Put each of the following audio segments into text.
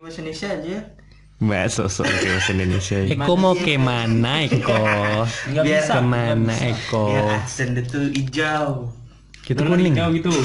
Bahasa Indonesia aja. Mbak sosok ke bahasa Indonesia. Eko mau ke mana Eko? Biar bisa, ke mana Eko? Ya aksen itu hijau. Kita kuning. Hijau gitu.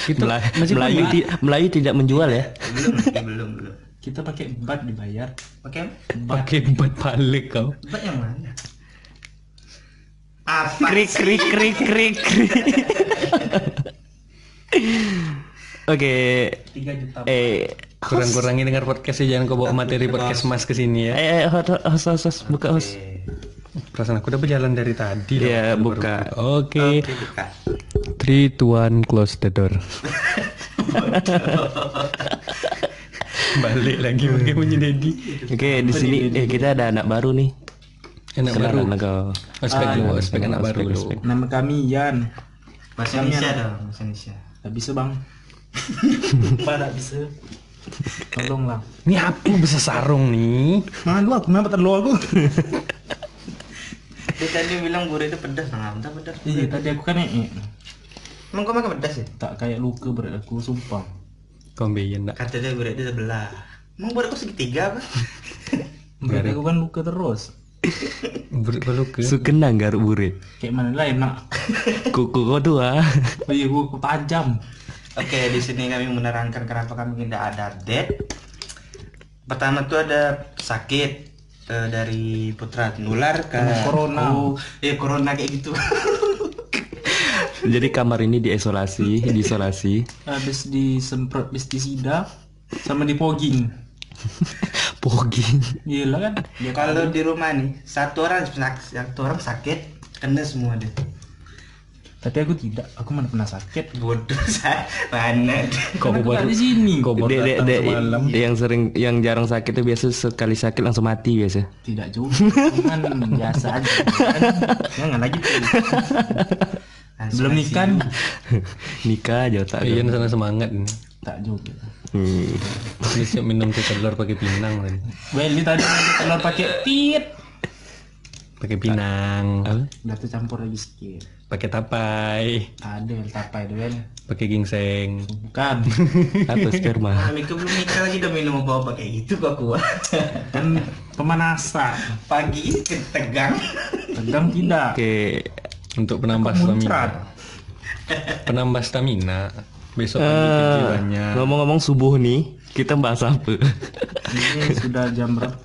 Kita Melayu, masih Melayu, kuning. ti- Melayu tidak menjual ya. belum, belum, belum. Kita pakai bat dibayar. Pakai Pakai empat balik kau. bat yang mana? Apa? Krik krik krik krik krik. Oke, juta. eh Kurang-kurangi dengar podcast jangan kau bawa materi podcast mas ke sini ya. eh eh, host host host buka host. Perasaan aku udah berjalan dari tadi. loh. Iya, Baru buka. Oke. Oke, buka. Three, two, one, close the door. Balik lagi pakai bunyi Dedi. Oke, di sini eh kita ada anak baru nih. Anak baru. Kau. Aspek dulu, aspek anak baru dulu. Nama kami Yan. Bahasa Indonesia dong, bahasa Indonesia. Tak bisa bang. Tak bisa. Tolonglah. Ini aku bisa sarung nih. Malu aku, kenapa terlalu aku? Dia tadi bilang buru itu pedas, nah, entah pedas. Iya, tadi aku kan ee. Emang kau makan pedas ya? Tak kayak luka berat aku, sumpah. Kombein nak. Kata dia buru itu sebelah. Emang buru aku segitiga apa? Berat aku kan luka terus. Baru ke. Sukena garuk bure. Kayak mana lain nak? Kuku kau. Oh iya, aku tajam. Oke, di sini kami menerangkan kenapa kami tidak ada update. Pertama tuh ada sakit eh, dari putra nular ke Corona. Oh, eh corona kayak gitu. Jadi kamar ini diisolasi, diisolasi. Habis disemprot pestisida sama dipogging. Pogging. Gila kan? ya kalau di rumah nih satu orang satu orang sakit kena semua deh. Tapi aku tidak, aku mana pernah sakit. Bodoh saya mana aku baru di sini. Kok baru datang dek, semalam. yang sering, yang jarang sakit itu biasa sekali sakit langsung mati biasa. Tidak juga, kan biasa aja. Kan, jangan lagi. Belum nikah nih. Nikah aja tak Iya, sana semangat nih. Tak juga. Hmm. Ini siap minum teh telur pakai pinang tadi. Well, ini tadi ada telur pakai tit. Pakai pinang. Apa? Udah tuh campur lagi sedikit. Pakai tapai. Ada well, tapai deh well. Pakai gingseng. Bukan. Atau sperma. Mika belum nikah lagi udah minum apa kayak gitu kok kuat. Kan pemanasan. Pagi tegang. Tegang tidak. Oke, untuk penambah stamina. Penambah stamina. Besok banyak. Ngomong-ngomong subuh nih, kita bahas apa? Ini sudah jam berapa?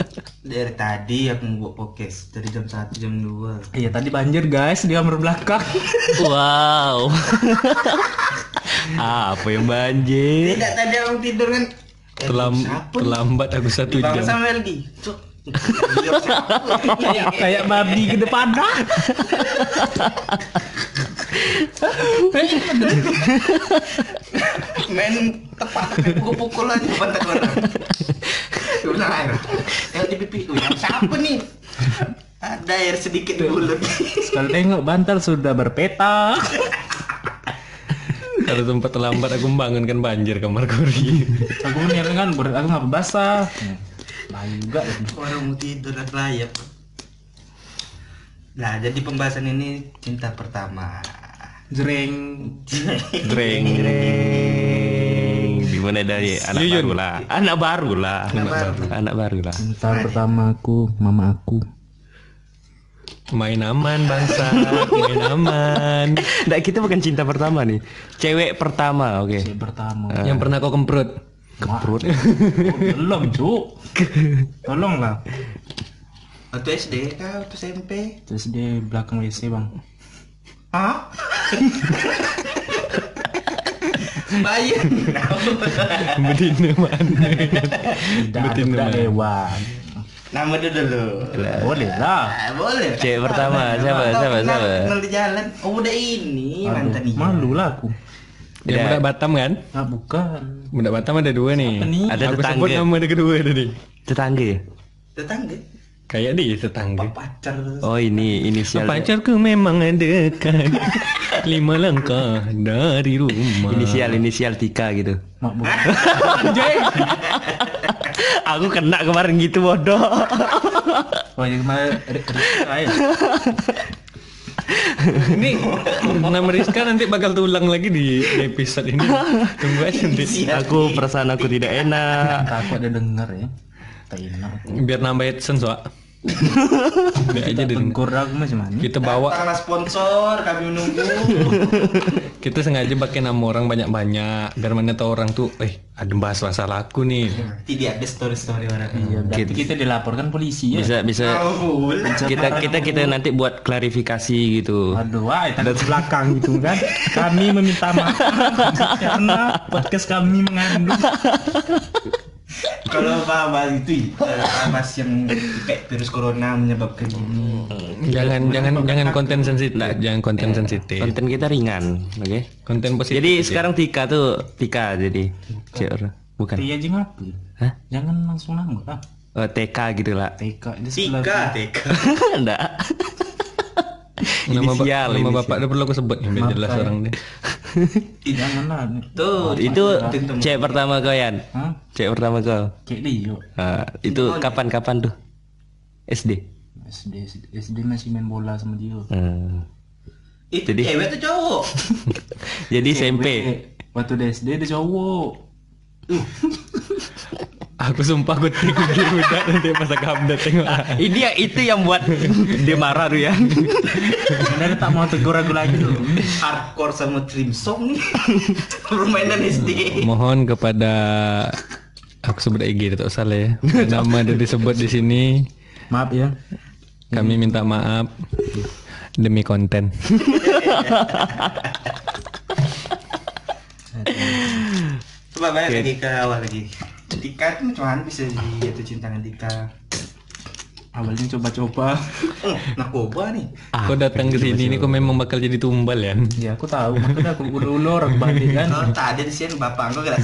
Dari tadi aku mau buat podcast dari jam 1 jam 2. Iya tadi banjir guys di kamar belakang. wow. apa yang banjir? Tidak tadi aku tidur kan. Eh, terlambat aku satu Dibangun jam. sama Meldi. Kayak kayak babi ke depan dah. Main tepat pukul-pukul aja pantat orang. Dia bilang air. Yang di pipi tuh yang siapa nih? Ada air sedikit dulu. Sekali tengok bantal sudah berpeta. Kalau tempat terlambat aku membangunkan banjir kamar kori. Aku niat kan berat aku nggak basah. Lain juga. Orang mau tidur layak. Nah, jadi pembahasan ini cinta pertama. Jreng. Dreng. Di mana dari anak baru lah. Anak baru lah. Anak baru. Anak baru lah. Cinta pertama aku, mama aku. Main aman bangsa, main aman. Nggak, kita bukan cinta pertama nih. Cewek pertama, oke. Cewek pertama. Yang pernah kau kemprut. Keprut. Oh, belum, Cuk. Tolonglah. Waktu SD kah? Waktu SMP? Di belakang WC, Bang. Hah? Bayi. Betina mana? Budak dewan. Nama dia dulu. Boleh lah. Ah, boleh. Cewek pertama, siapa, siapa, siapa? kenal di jalan. Oh, udah ini mantan ini. malu lah aku. Dia budak Batam kan? Ah, bukan. Budak Batam ada dua nih. Apa nih? Ada Aku sebut tetangga. nama ada kedua tadi. Tetangga? Tetangga. Kayak dia tetangga. Pacar. Oh ini inisial. Pacarku memang dekat Lima langkah dari rumah Inisial inisial Tika gitu. Mak bu. Aku kena kemarin gitu bodoh. Oh, yang kemarin ya. Ini nama Rizka nanti bakal tulang lagi di episode ini. Tunggu aja nanti. Aku perasaan aku tidak enak. Takut ada denger ya. Biar nambah AdSense, Wak. Biar aja di aku macam mana? kita bawa Datanglah sponsor, kami menunggu. kita sengaja pakai nama orang banyak-banyak biar mana tahu orang tuh eh ada bahas masalah aku nih Tidak ada story-story orang. Iya, berarti kita dilaporkan polisi ya. Bisa bisa kita kita kita nanti buat klarifikasi gitu. Aduh, wah, itu di belakang gitu kan. Kami meminta maaf karena podcast kami mengandung Kalau bahas itu, eh, bahas yang kayak virus corona menyebabkan ini. jangan jangan jangan konten sensitif jangan konten sensitif Konten kita ringan, oke? konten positif Jadi sekarang Tika tuh Tika jadi Cik, bukan? Iya aja ngapa? Hah? Jangan langsung nama lah. Oh, TK gitu lah. TK. Tika, Tika. Enggak. nama, ba- Inisial, nama inisial. bapak udah perlu aku sebut biar jelas orang deh Janganlah. Tuh, itu cek pertama kau Yan. Hah? Cek pertama kau. Ah, itu kapan-kapan tuh? SD. SD, SD masih main bola sama dia. Hmm. itu cewek tuh cowok. Jadi SMP. Waktu di SD dia cowok. Aku sumpah aku tengok dia udah nanti pas aku update tengok Ini yang itu yang buat dia marah tuh ya. Sebenarnya tak mau tegur aku lagi tuh. Hardcore sama trim song nih. Permainan SD. mohon kepada aku sebut IG tak salah ya nama dia disebut di sini Maaf ya. kami minta maaf demi konten Coba balik lagi ke awal lagi. Tika itu mana bisa jatuh cinta dengan Tika? Awalnya coba-coba. Oh, narkoba nih. kau datang ke sini ini kau memang bakal jadi tumbal ya Ya aku tahu, makanya aku dulu orang balik kan. Kalau tak ada di sini bapak aku kena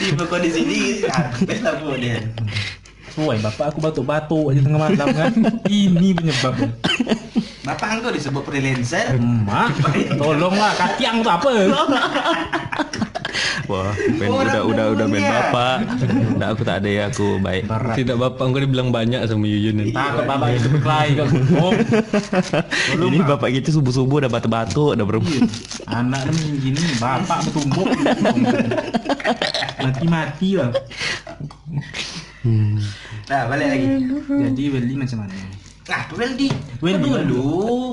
Tiba kau di sini, habis lah bu dia. Woi, bapak aku batuk-batuk aja tengah malam kan. Ini penyebabnya. Bapak engkau disebut freelancer. Mak, tolonglah katiang tuh apa? Wah, main Orang udah udah udah main bapak. Enggak aku tak ada ya aku baik. Barat. tidak bapak kau dibilang banyak sama Yuyun Takut bapak itu berkelahi kan. Oh, Ini bapak gitu subuh-subuh udah batuk-batuk udah berapa. anak macam gini, bapak bertumbuk. Mati-mati lah. Nah, balik lagi. Jadi Welly macam mana? Nah, Weldy. Weldy Kau dulu.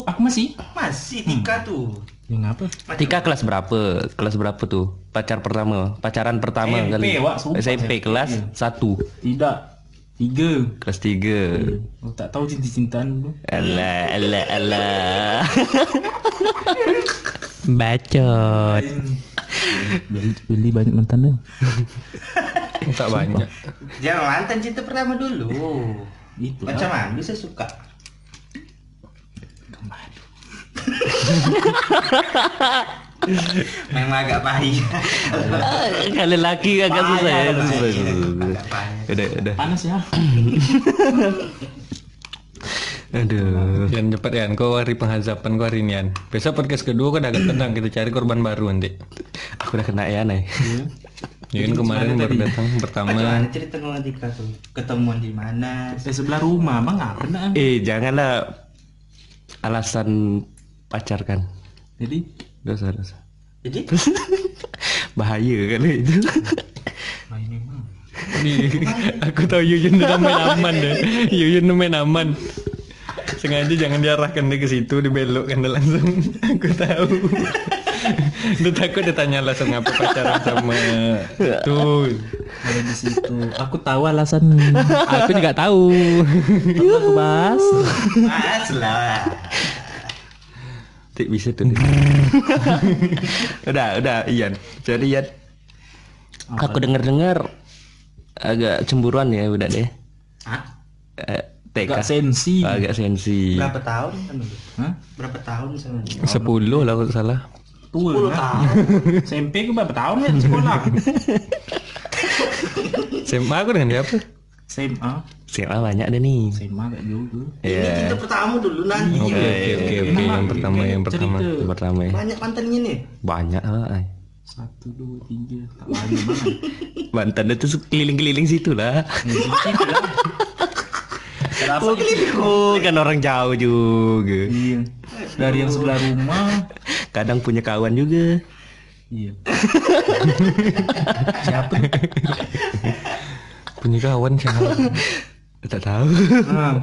Aku masih. Masih Tika tuh. Ya ngapa? Tika kelas berapa? Kelas berapa tuh? Pacar pertama, pacaran pertama SMP, kali. Wak, sumpah. SMP kelas Iya. 1, Tidak. Tiga. kelas 3. Aku tak tahu cinta-cintaan dulu. Alah, alah, alah. Bacot. Welly, Welly banyak mantan dah. tak banyak Jangan mantan cinta pertama dulu. Itu Macam mana bisa suka? Memang agak pahit. Kalau laki agak susah ya. Susah, susah, susah. Udah, udah. Panas ya. Aduh. Yan cepat Yan, kau hari penghazapan kau hari ini Yan. Besok podcast kedua kau udah agak tenang, kita cari korban baru nanti. Aku udah kena ya nih. Yuyun kemarin baru datang pertama. Mana cerita tuh? Ketemuan di mana? Di sebelah rumah, bang nggak pernah. Eh, janganlah alasan pacar kan. Jadi Dosa, dosa. Jadi Bahaya kan itu. Nah ini mah. Nih, aku tahu Yuyun udah main aman deh. Yuyun udah main aman. Sengaja jangan diarahkan dia ke situ, dibelokkan dia langsung. Aku tahu. Dia takut ditanya langsung apa pacaran sama tuh. ada di situ. Aku tahu alasannya. Aku juga tahu. Aku bahas. Mas lah. Tik bisa tuh. udah, udah, Ian. Jadi Ian. Aku dengar-dengar agak cemburuan ya udah deh. Hah? Eh, TK. Agak sensi. Agak sensi. Berapa tahun? Hah? Berapa tahun? Sepuluh lah kalau salah. Tua lah. SMP ku berapa tahun ya di sekolah? SMA aku dengan siapa? SMA. SMA banyak deh nih. SMA kayak dulu. Ini Iya. cinta pertama dulu nanti. Oke oke oke yang pertama yang pertama. Cerita. Yang pertama ya. Banyak mantannya nih. Banyak lah. ay. Satu, dua, tiga. Tak banyak banget. Mantan itu keliling-keliling situ lah. Kenapa? Bukan orang jauh juga. Iya. Dari yang sebelah rumah. Kadang punya kawan juga. Iya. Siapa? Punya kawan siapa? Tak tahu. Nah.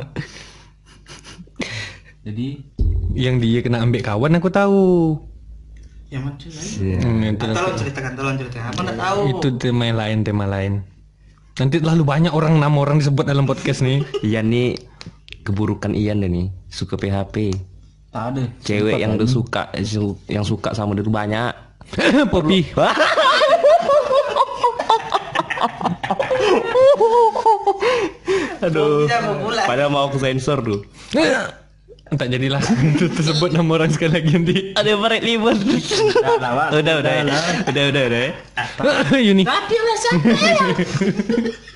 Jadi Yang dia kena ambil kawan aku tahu. Ya macam lain. Iya. Hmm, itu, Ah, Tolong ceritakan, tolong ceritakan. Apa nggak tahu? itu tema yang lain, tema lain. Nanti terlalu banyak orang enam orang disebut dalam podcast nih. Ian nih keburukan Ian deh nih suka PHP. Tak ada. Cewek yang tuh suka yang suka sama dia tuh banyak. Popi. Aduh. Padahal mau aku sensor tuh. Tak jadilah itu tersebut nama orang sekali lagi nanti. Ada barek libur. Udah lah, Wak. Udah udah ya. udah udah udah. ya. Yuni.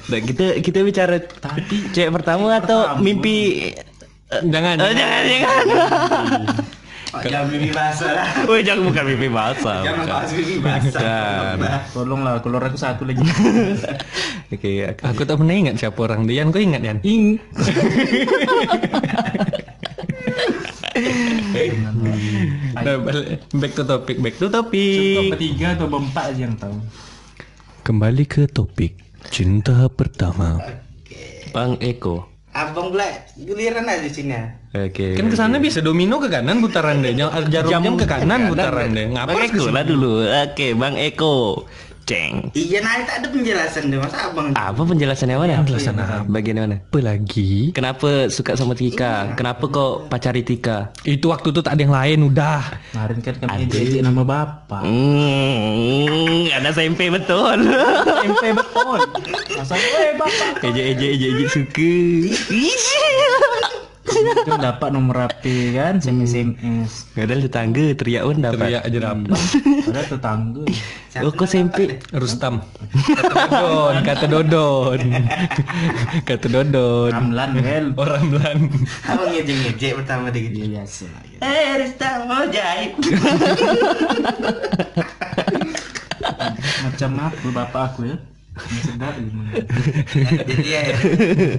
Nah, kita kita bicara Tadi cewek pertama atau mimpi Jangan. Oh, jangan jangan. Oh, Jangan mimpi basah lah. Woi jangan bukan mimpi basah. Jangan bahas mimpi basah. Tolonglah keluar aku satu lagi. Oke, aku- Aku tak pernah ingat siapa orang dia. Kau ingat Yan? Ing. Nah, balik- back to topic, back to Contoh topic. bertiga atau berempat aja yang tahu. Kembali ke topik cinta pertama. Bang Eko. Abang Black, giliran aja sini. ya. Oke. Kan ke sana bisa domino ke kanan putaran deh. Jarum jam ke kanan putaran deh. Ngapa Bang ke Eko sini? lah dulu. Oke, Bang Eko. Ceng. Iya, nah tak ada penjelasan deh, masa abang? Apa penjelasannya mana? Penjelasan apa? Bagian mana? Apa lagi? Kenapa suka sama Tika? Kenapa kok pacari Tika? Itu waktu itu tak ada yang lain udah. Kemarin kan kami ejek nama bapak. Hmm, ada SMP betul. SMP betul. Masa eh bapak. Eje eje eje eje suka. Itu dapat nomor HP kan, SMS. Padahal tetangga teriak pun dapat. Teriak aja dapat. Padahal tetangga. Oh, kok SMP? Rustam. Kata Dodon, kata Dodon. Kata Dodon. Ramlan kan. Orang Belan. Abang ngejek-ngejek pertama deh gitu. Iya biasa lah. ya. Eh, Rista mau jahit. Macam apa bapak aku ya? Ini sedap gimana? Jadi ya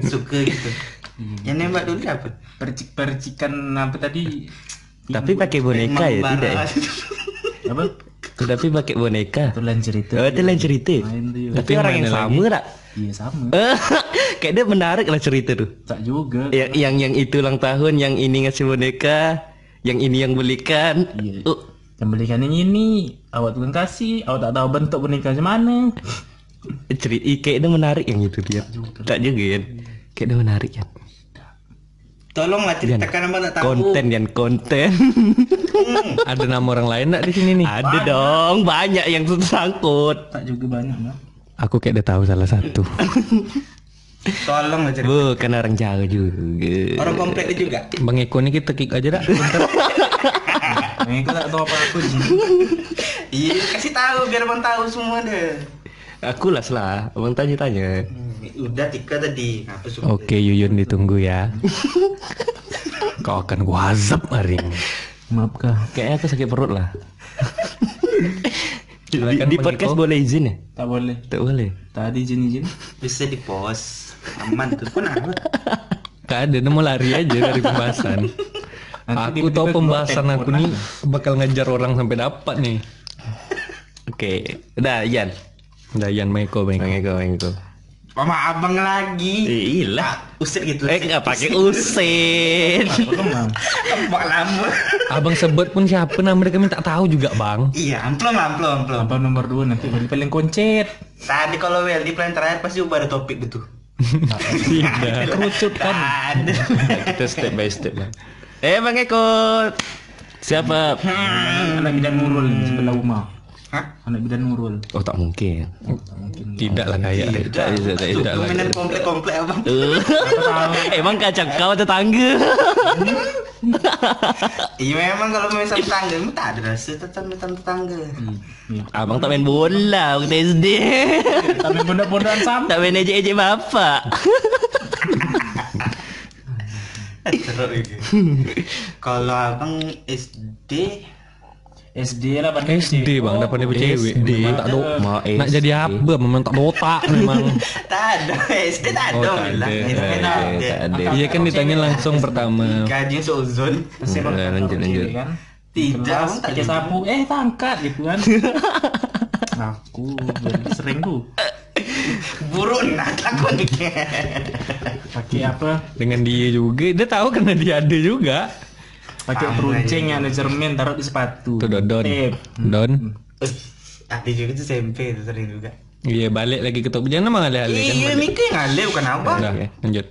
suka gitu. Yang nembak dulu apa? Percik-percikan apa tadi? Tapi pakai boneka ya tidak ya? Apa? Tapi pakai boneka. Itu lain cerita. Oh, itu lain cerita. Tuh. Tapi orang yang sama tak? Iya sama. Kayak dia menarik lah cerita tuh. Tak juga. Yang yang yang itu ulang tahun, yang ini ngasih boneka, yang ini yang belikan. Iya. Oh, Yang belikan yang ini, awak tukang kasih, awak tak tahu bentuk boneka macam mana. cerita kayak dia menarik yang itu dia. Tak juga kan? Kayak dia menarik kan. Tolonglah ceritakan apa tak tahu. Konten yang konten. Ada nama orang lain tak di sini nih? Ada dong, banyak yang tersangkut. Tak juga banyak, Mak. Aku kayak udah tahu salah satu. Tolonglah cerita. Bukan orang jauh juga. Orang komplek dia juga. Bang Eko nih kita kick aja dah. Bentar. Mereka tak tahu apa aku Ji. Iya, kasih tahu biar abang tahu semua deh. Aku lah lah, abang tanya-tanya. Hmm, Udah Tika tadi. Apa? Oke Yuyun ditunggu ya. Kau akan gua azab hari ini. Maafkah? Kayaknya aku sakit perut lah. di, di podcast boleh izin ya? Tak boleh. Tak boleh. Tadi izin-izin. Bisa di pos. Aman tuh. Kenapa? Gak ada, mau lari aja dari pembahasan. Nanti aku tahu pembahasan aku nih bakal ngejar orang sampai dapat nih. Oke, udah Ian. Udah Yan Bang. Bang Eko, Bang Eko. Mama abang lagi. Eh. Ah, Usit gitu. Eh nggak pakai. Kemang. Abang lama. Abang sebut pun siapa nama kami tak tahu juga bang. Iya, amplom amplom amplom. Apa nomor dua nanti paling paling koncet. Tadi kalau Well di plan terakhir pasti ubah ada topik gitu. Tidak. Kerucut kan. Ada. Kita step by step lah. Eh Bang Eko. Siapa? Anak bidan Nurul di sebelah rumah. Hah? Anak bidan Nurul. Oh tak mungkin. Tidak lah kayak. Tak tak bisa. Tidak lagi. Permainan komplek-komplek abang. Eh, Emang kacang kau tetangga. Iya memang kalau main sama tetangga memang tak ada rasa tetangga tetangga. Iya. Abang tak main bola waktu SD. Tapi pondok-pondokan sama. tak main ejek-ejek bapak. Kalau abang SD SD lah pada SD bang dapat dapet cewek memang tak do nak SD. jadi apa memang tak dota memang Tak ada, SD tak ada. Oh, tak bilang. ada. SD Tak tak ada, tak ada. iya kan ditanya langsung pertama. Masih Hmm, bakal lanjut, lanjut. kan Tidak, abang tak sapu eh tangkat gitu kan aku jadi sering tuh Buruk nak takut. pakai apa dengan dia juga dia tahu karena dia ada juga pakai peruncing yang ada cermin taruh di sepatu tuh dodon Tip. don Eh, Ada juga tuh SMP tuh sering juga. iya balik lagi ke top jangan alih-alih kan Iya, mikir yang ale bukan apa. Udah, lanjut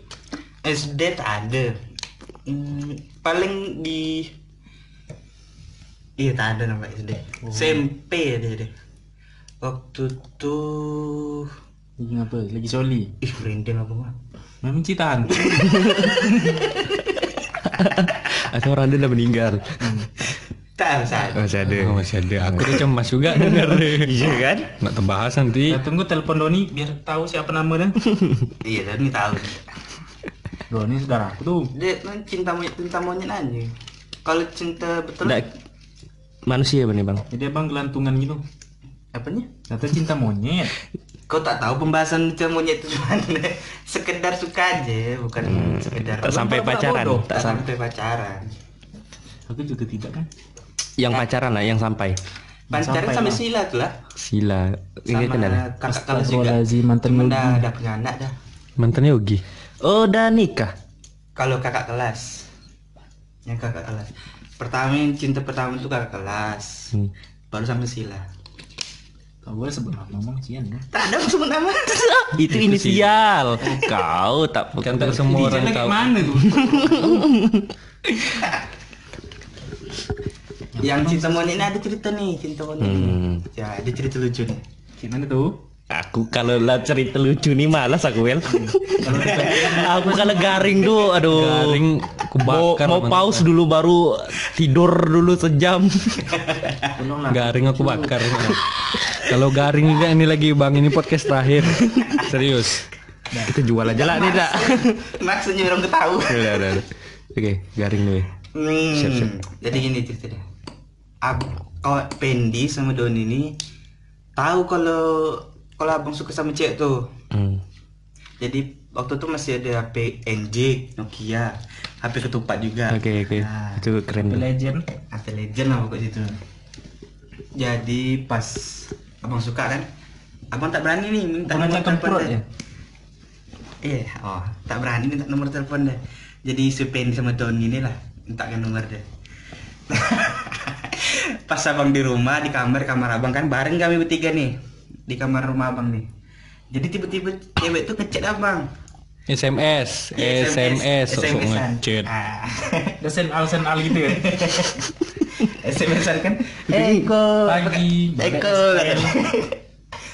SD tak ada. Hmm, paling di Iya tak ada nama SD. SMP ada deh. Waktu tuh lagi apa lagi soli ih merinding apa mah. memang citaan Atau orang dia udah meninggal. Tak usah. Masih ada. oh, masih ada aku tuh cemas juga denger deh Iya kan? nak terbahas nanti Kita tunggu telepon Doni biar tahu siapa namanya Iya, dan ini tahu. Doni saudara aku tuh Dia kan cinta monyet cinta monyet aja. Kalau cinta betul Nggak, manusia nih bang? jadi abang gelantungan gitu apanya? kata cinta monyet Kau tak tahu pembahasan cinta monyet itu mana? Sekedar suka aja, bukan sekedar Tak sampai pacaran. Tak Tak sampai. sampai pacaran. aku juga tidak kan Yang pacaran lah, yang sampai. Pacaran sampai sampai lah. sila tuh lah. Sila. Ini Sama kenal. kakak kelas juga. Mantan Yogi. dah, dah punya anak dah. mantan Yogi Oh, udah nikah. Kalau kakak kelas, yang kakak kelas. Pertama yang cinta pertama itu kakak kelas. Hmm. Baru sampai sila. Kau boleh sebut nama ngomong cian ya Tak ada sebut nama. Itu inisial. Kau tak kan tak semua orang tahu mana tuh yang cinta monyet ini ada cerita nih cinta monyet. Hmm. Ya, ada cerita lucu nih. gimana tuh Aku kalau lah cerita lucu nih malas aku Wel. aku kalau garing tuh, aduh. Garing, aku mau, mau pause dulu baru tidur dulu sejam. garing aku bakar kalau garing juga ini lagi bang ini podcast terakhir serius Kita jual aja lah nih, Dak. Maksudnya orang ketahu. Udah, udah, udah. Oke, garing dulu. ya. Hmm. Siap, siap. Jadi gini ceritanya. Aku, kalau Pendi sama Don ini tahu kalau kalau abang suka sama cewek tuh. Hmm. Jadi waktu itu masih ada HP NJ, Nokia, HP ketupat juga. Oke, oke. Nah, Itu keren tuh. legend HP legend lah pokoknya itu. Jadi pas abang suka kan, abang tak berani nih minta Pernah nomor telepon ya Iya, oh, tak berani minta nomor telepon deh. Jadi Pendi sama Don ini lah mintakan nomor deh. Pas abang di rumah di kamar kamar abang kan bareng kami bertiga nih di kamar rumah abang nih. Jadi tiba-tiba cewek tuh ngechat abang. SMS Iya, SMS sok SMS-an. ngechat Ah. udah sen al gitu ya SMS-an kan. Eko. Pagi, Eko. katanya.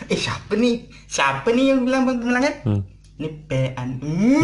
eh siapa nih? Siapa nih yang bilang bang bilang kan? Hmm. Ini pean. Hmm.